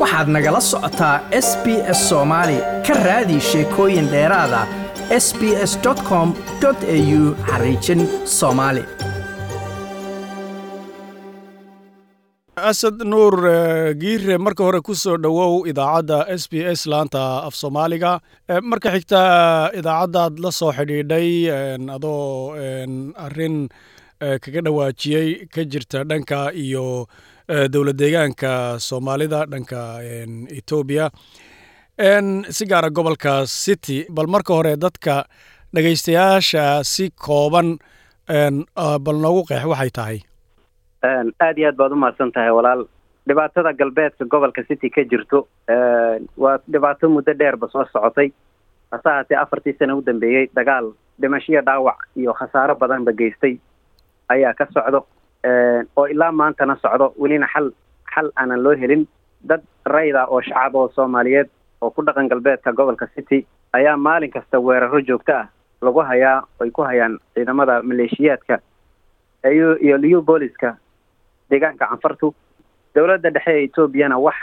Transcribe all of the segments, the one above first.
waxaad nagala socotaa s b s soomaali ka raadi sheekooyin dheeraada s b s com au xariijin soomaali asad nuur giire marka hore ku soo dhowow idaacadda s b s laanta af soomaaliga. Marka xigta idaacaddaad la soo xidhiidhay adoo arrin kaga dhawaajiyey ka jirta dhanka iyo dowlad deegaanka soomaalida dhanka etoobiya si gaara gobolka city bal marka hore dadka dhegaystayaasha si kooban bal noogu qeex waxay tahay. Aad iyo aad baad umahadsan tahay walaal. Dhibaatada galbeedka gobolka city ka jirto waa dhibaato muddo dheerba soo socotay. Hase haatee afartii sano u dambeeyey dagaal dhimashiyo dhaawac iyo khasaaro badanba geystay. Ayaa ka socdo oo ilaa maantana socdo welina xal xal aanan loo helin. Dad rayda oo shacab oo soomaaliyeed oo ku dhaqan galbeedka gobolka city ayaa maalin kasta weeraro joogto ah lagu hayaa ay ku hayaan ciidamada maleeshiyaadka iyo liu booliska deegaanka canfartu. Dowladda dhexe ee etoobiyana wax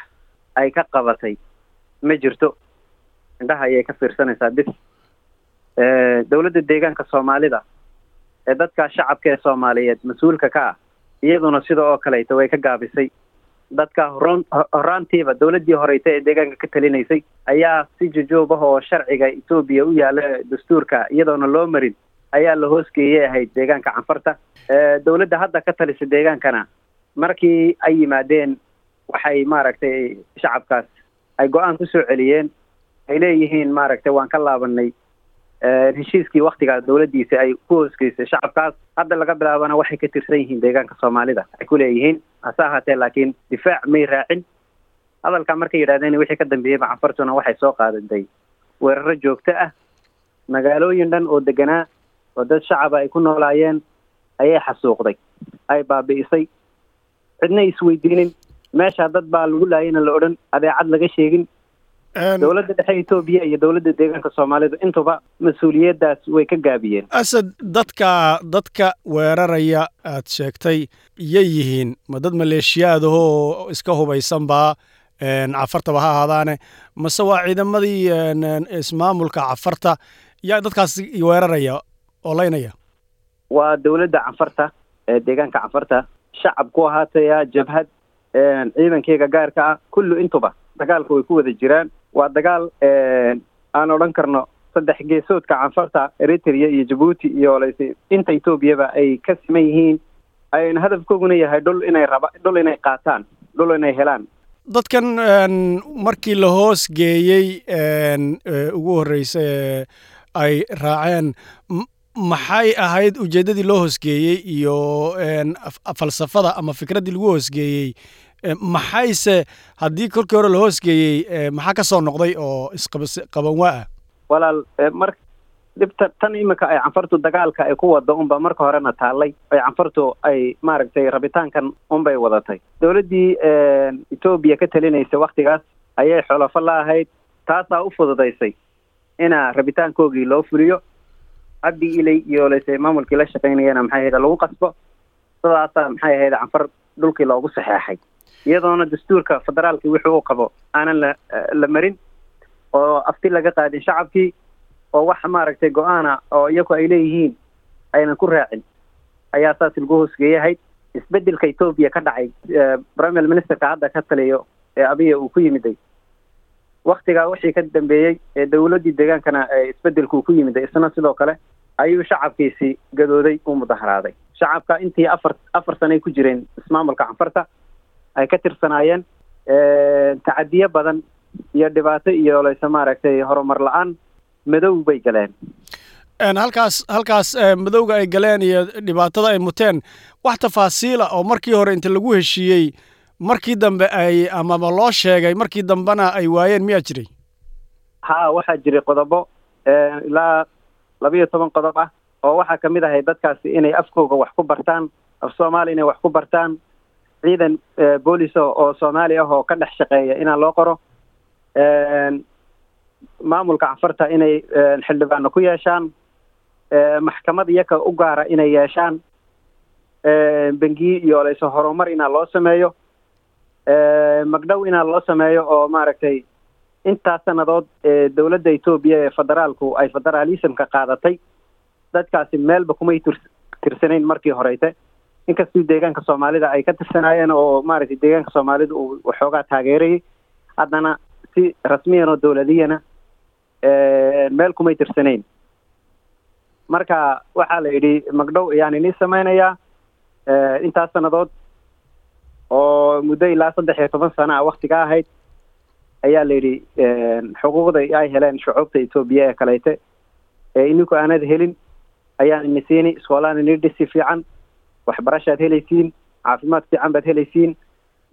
ay ka qabatay ma jirto. Indhaha ayay ka fiirsanaysaa bis dowladda deegaanka soomaalida ee dadka shacabka ee soomaaliyeed mas'uulka ka ah iyaduna sida oo kaleeto way ka gaabisay. Dadka horon horaantiiba dowladdii horeyta ee deegaanka ka talinaysay ayaa si jujoob ah oo sharciga etoobiya u yaalla dastuurka iyadoona loo marin ayaa la hoosgeeyay ahayd deegaanka canfarta dowladda hadda ka talisa deegaankana markii ay yimaadeen waxay maaragtay shacabkaas ay go'aan ku soo celiyeen ay leeyihiin maaragtay waan ka laabanay heshiiskii waktigaa dowladdiisa ay ku hoosgeysay shacabkaas. Hadda laga bilaabana waxay ka tirsan yihiin deegaanka soomaalida. Ay ku leeyihiin hase ahaatee laakiin difaac may raacin. Hadalkaa markay yidhahdeen wixii ka dambeeyeyba canfartuna waxay soo qaadatay weeraro joogto ah. Magaalooyin dhan oo deganaa oo dad shacaba ay ku noolaayeen ayay xasuuqday. Ay baabi'isay. Cidna isweydiinin meesha dad baa lagu laayana la odhan. Adeecad laga sheegin dowladda dhexe etoobiya iyo dowladda deegaanka soomaalidu intuba mas'uuliyaddaas way ka gaabiyeen. Asad dadka dadka weeraraya aad sheegtay yay yihiin. Ma dad maleeshiyaadahoo iska hubaysanbaa cafartaba ha ahaadaane mase waa ciidamadii ismaamulka cafarta? Yaa dadkaas weeraraya oo laynaya waa dowladda canfarta ee deegaanka canfarta shacab ku ahaataya jabhad ciidankeyga gaarka ah. Kullu intuba dagaalka way ku wada jiraan waa dagaal aan odhan karno saddex geesoodka canfarta eritrea iyo jabuuti iyo ls inta etoobiyaba ay ka siman yihiin ayna hadafkooguna yahay dhul inay raba dhul inay qaataan dhul inay helaan. Dadkan markii la hoos geeyey ugu horreysa ee ay raaceen maxay ahayd ujeeddadii loo hoosgeeyey iyo falsafada ama fikraddii lagu hoosgeeyey maxayse haddii kolkii hore la hoosgeeyey maxaa ka soo noqday oo isqaban waa? Ah walaal mar dhibta tan iminka ay canfartu dagaalka ay ku wado unba marka horena taallay. Ay canfartu ay maaragtay rabitaankan unbay wadatay. Dowladdii etoobiya ka talinaysa waktigaas ayay xolofo la ahayd. Taasaa u fududaysay ina rabitaankoogii loo fuliyo. Cabdi ilay iyo lase maamulkii la shaqaynayana maxay ahayd lagu qasbo. Sidaasaa maxay ahayd canfar dhulkii loogu saxeexay iyadoona dastuurka federaalkii wixii uu qabo aanan la la marin oo afti laga qaadin shacabkii oo wax maaragtay go'aana oo iyaku ay leeyihiin aynan ku raacin ayaa saas lagu hoosgeeyahayd isbeddelka etoobiya ka dhacay prime ministerka hadda ka taliyo ee abiya uu ku yimiday. Waktigaa wixii ka dambeeyey ee dowladdii deegaankana isbedelku ku yimiday isna sidoo kale ayuu shacabkiisi gadooday u mudaharaaday shacabka intii afar afar sanay ku jireen ismaamulka canfarta ay ka tirsanaayeen tacadiyo badan iyo dhibaato iyo layse maaragtay horumar la'aan madow bay galeen. Halkaas halkaas madowga ay galeen iyo dhibaatada ay muteen wax tafaasiila oo markii hore inta lagu heshiiyey markii dambe ay amaba loo sheegay markii dambena ay waayeen miyaa jiray? Ha waxaa jiray qodobo ilaa labiyo toban qodob ah oo waxaa ka mid ahay dadkaasi inay afkooga wax ku bartaan af soomaali inay wax ku bartaan ciidan booliso oo soomaali ah oo ka dhex shaqeeya inaa loo qoro maamulka canfarta inay xildhibaano ku yeeshaan maxkamad iyaka u gaara inay yeeshaan bengiye iyo layse horumar inaa loo sameeyo magdhow inaa loo sameeyo oo maaragtay intaas sannadood dowladda etoobiya ee federaalku ay federaalismka qaadatay dadkaasi meelba kumay tir tirsanayn markii horeyte inkastuu deegaanka soomaalida ay ka tirsanaayeen oo maaragtay deegaanka soomaalida uu waxoogaa taageerayay haddana si rasmiyan oo dowladiyana meel kumay tirsanayn. Marka waxaa la yidhi magdhow ayaan inii sameynayaa intaas sannadood oo muddo ilaa saddex iyo toban sano ah waktiga ahayd ayaa la yidhi xuquuqda ay heleen shucuubta etoobiya ee kaleyte ee ininku aanad helin ayaan ini siini iskoolaan ini dhisi fiican waxbarashaad helaysiin caafimaad fiican baad helaysiin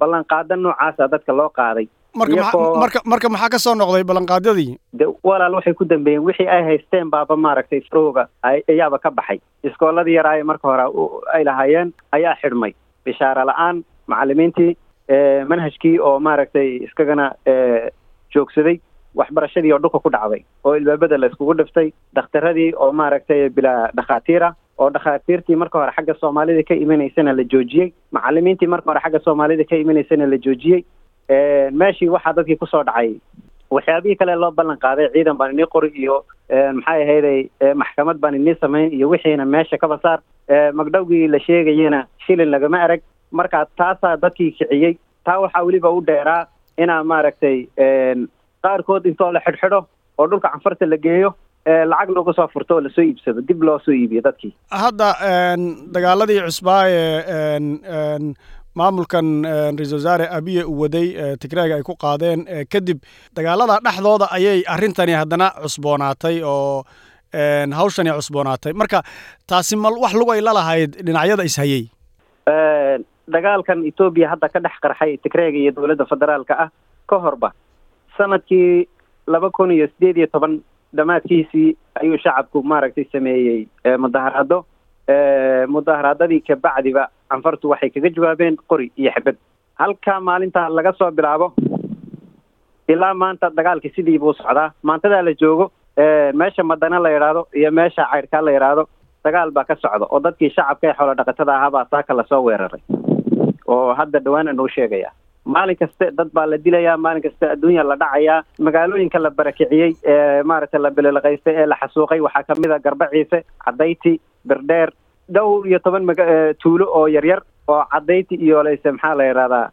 ballanqaada noocaasa dadka loo qaaday. Marka marka maxaa ka soo noqday ballanqaadyadii de walaal waxay ku dambeeyeen wixii ay haysteen baaba maaragtay farooga ayaaba ka baxay. Iskooladii yaraa ee marka hore ay lahaayeen ayaa xidhmay. Bishaaro la'aan macalimiintii manhajkii oo maaragtay iskagana joogsaday waxbarashadii oo dhulka ku dhacday oo ilbaabada la iskugu dhiftay dhakhtaradii oo maaragtay bilaa dhakhaatiira oo dhakhaatiirtii marka hore xagga soomaalida ka imanaysana la joojiyey. Macalimiintii marka hore xagga soomaalida ka imanaysana la joojiyey. Meeshii waxaa dadkii ku soo dhacay waxyaabihii kale loo ballan qaaday ciidan baan inii qori iyo maxay ahayday maxkamad baan inii samayn iyo wixiina meesha ka basaar. Magdhowgii la sheegayena shilin lagama arag. Marka taasaa dadkii kiciyey. Taa waxaa weliba u dheeraa inaa maaragtay qaarkood intoo la xidhxidho oo dhulka canfarta la geeyo lacag looga soo furto oo la soo iibsado dib loo soo iibiyo dadkii. Hadda dagaaladii cusbaa ee maamulkan ra'isul wasaare abiye uu waday tigraaga ay ku qaadeen kadib dagaalada dhexdooda ayay arrintani haddana cusboonaatay oo hawshani cusboonaatay. Marka taasi mal wax lugay la lahayd dhinacyada ishayey dagaalkan etoobiya hadda ka dhex qarxay tigreega iyo dowladda federaalka ah ka horba sannadkii laba kun iyo sideed iyo toban dhammaadkiisii ayuu shacabku maaragtay sameeyey mudaharaado mudaharaadadii kabacdiba canfartu waxay kaga jawaabeen qori iyo xibad halka maalinta laga soo bilaabo ilaa maanta dagaalkii sidii buu socdaa. Maantadaa la joogo meesha madana la yidhaahdo iyo meesha cayrkaa la yidhaahdo dagaal baa ka socda oo dadkii shacabka ee xoolo dhaqatada ahaabaa saaka la soo weeraray. Oo hadda dhawaana noo sheegaya maalin kaste dad baa la dilayaa maalin kaste adduunya la dhacayaa magaalooyinka la barakiciyey ee maaragtay la bililaqaystay ee la xasuuqay waxaa ka mid a garbaciise cadayti birdheer dhowr iyo toban maga tuulo oo yaryar oo cadayti iyo leyse maxaa la yidhahdaa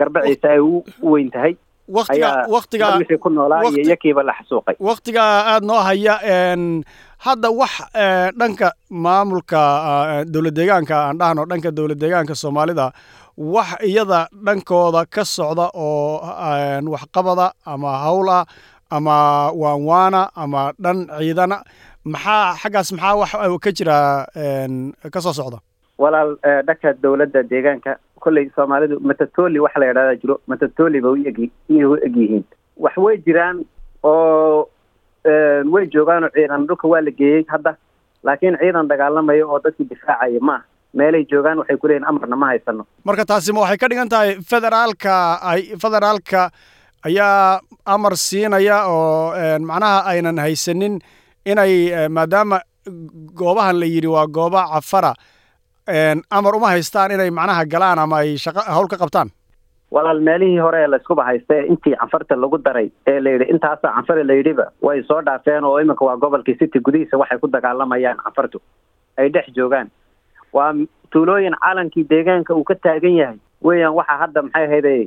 garbaciise ay u weyn tahay. Waktiga waktiga wixii ku noolaa iyo iyakiiba la xasuuqay. waktiga aada noo haya hadda wax dhanka maamulka dowlad deegaanka aan dhahno dhanka dowlad deegaanka soomaalida wax iyada dhankooda ka socda oo waxqabada ama hawl ah ama waanwaana ama dhan ciidana maxaa xaggaas maxaa wax ka jira ka soo socda? Walaal dhanka dowladda deegaanka kolley soomaalidu matatoli waxa la yidhahdaa jiro matatoli ba iyag iyay u eg yihiin. Wax way jiraan oo way joogaanoo ciidan dhulka waa la geeyey hadda laakiin ciidan dagaalamaya oo dadkii difaacaya ma meelay joogaan waxay ku leeyihiin amarna ma haysano. Marka taasi ma waxay ka dhigan tahay federaalka ay federaalka ayaa amar siinaya oo macnaha aynan haysanin inay maadaama goobahan la yidhi waa gooba cafara amar uma haystaan inay macnaha galaan ama ay shaqa hawl ka qabtaan. Walaal meelihii hore ee layskuba haysta intii canfarta lagu daray ee la yidhi intaasa canfare la yidhiba way soo dhaafeen oo iminka waa gobolkii city gudihiisa waxay ku dagaalamayaan canfartu ay dhex joogaan waa tuulooyin calankii deegaanka uu ka taagan yahay. Weeyaan waxaa hadda maxay ahayday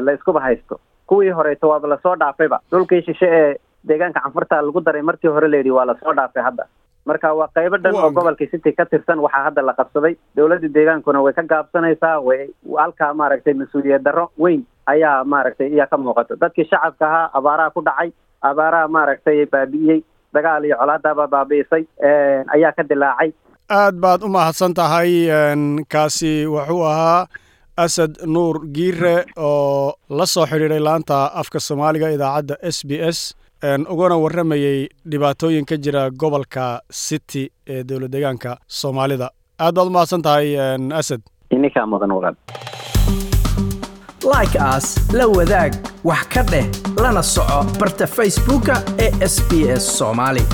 la iskuba haysto. Kuwii horeyta waaba la soo dhaafayba dhulkii shishe ee deegaanka canfarta lagu daray markii hore la yidhi waa la soo dhaafay hadda. Marka waa qaybo dhan oo gobolka city ka tirsan waxaa hadda la qabsaday. Dowladda deegaankuna way ka gaabsanaysaa way halkaa maaragtay mas'uuliyad darro weyn ayaa maaragtay iyaa ka muuqato. Dadkii shacabka ahaa abaaraha ku dhacay abaaraha maaragtay baabi'iyey dagaal iyo colaadaaba baabi'isay ayaa ka dilaacay aad baad u mahadsan tahay kaasi wuxuu ahaa asad nuur giire oo la soo xidhiidhay laanta afka soomaaliga idaacadda s b s uguna warramayey dhibaatooyin ka jira gobolka city ee dowlad deegaanka soomaalida. Aad baad u mahadsan tahay asad. Ininkaa mudan walaal like aas la wadaag wax ka dheh lana soco barta facebooka ee s b s soomaali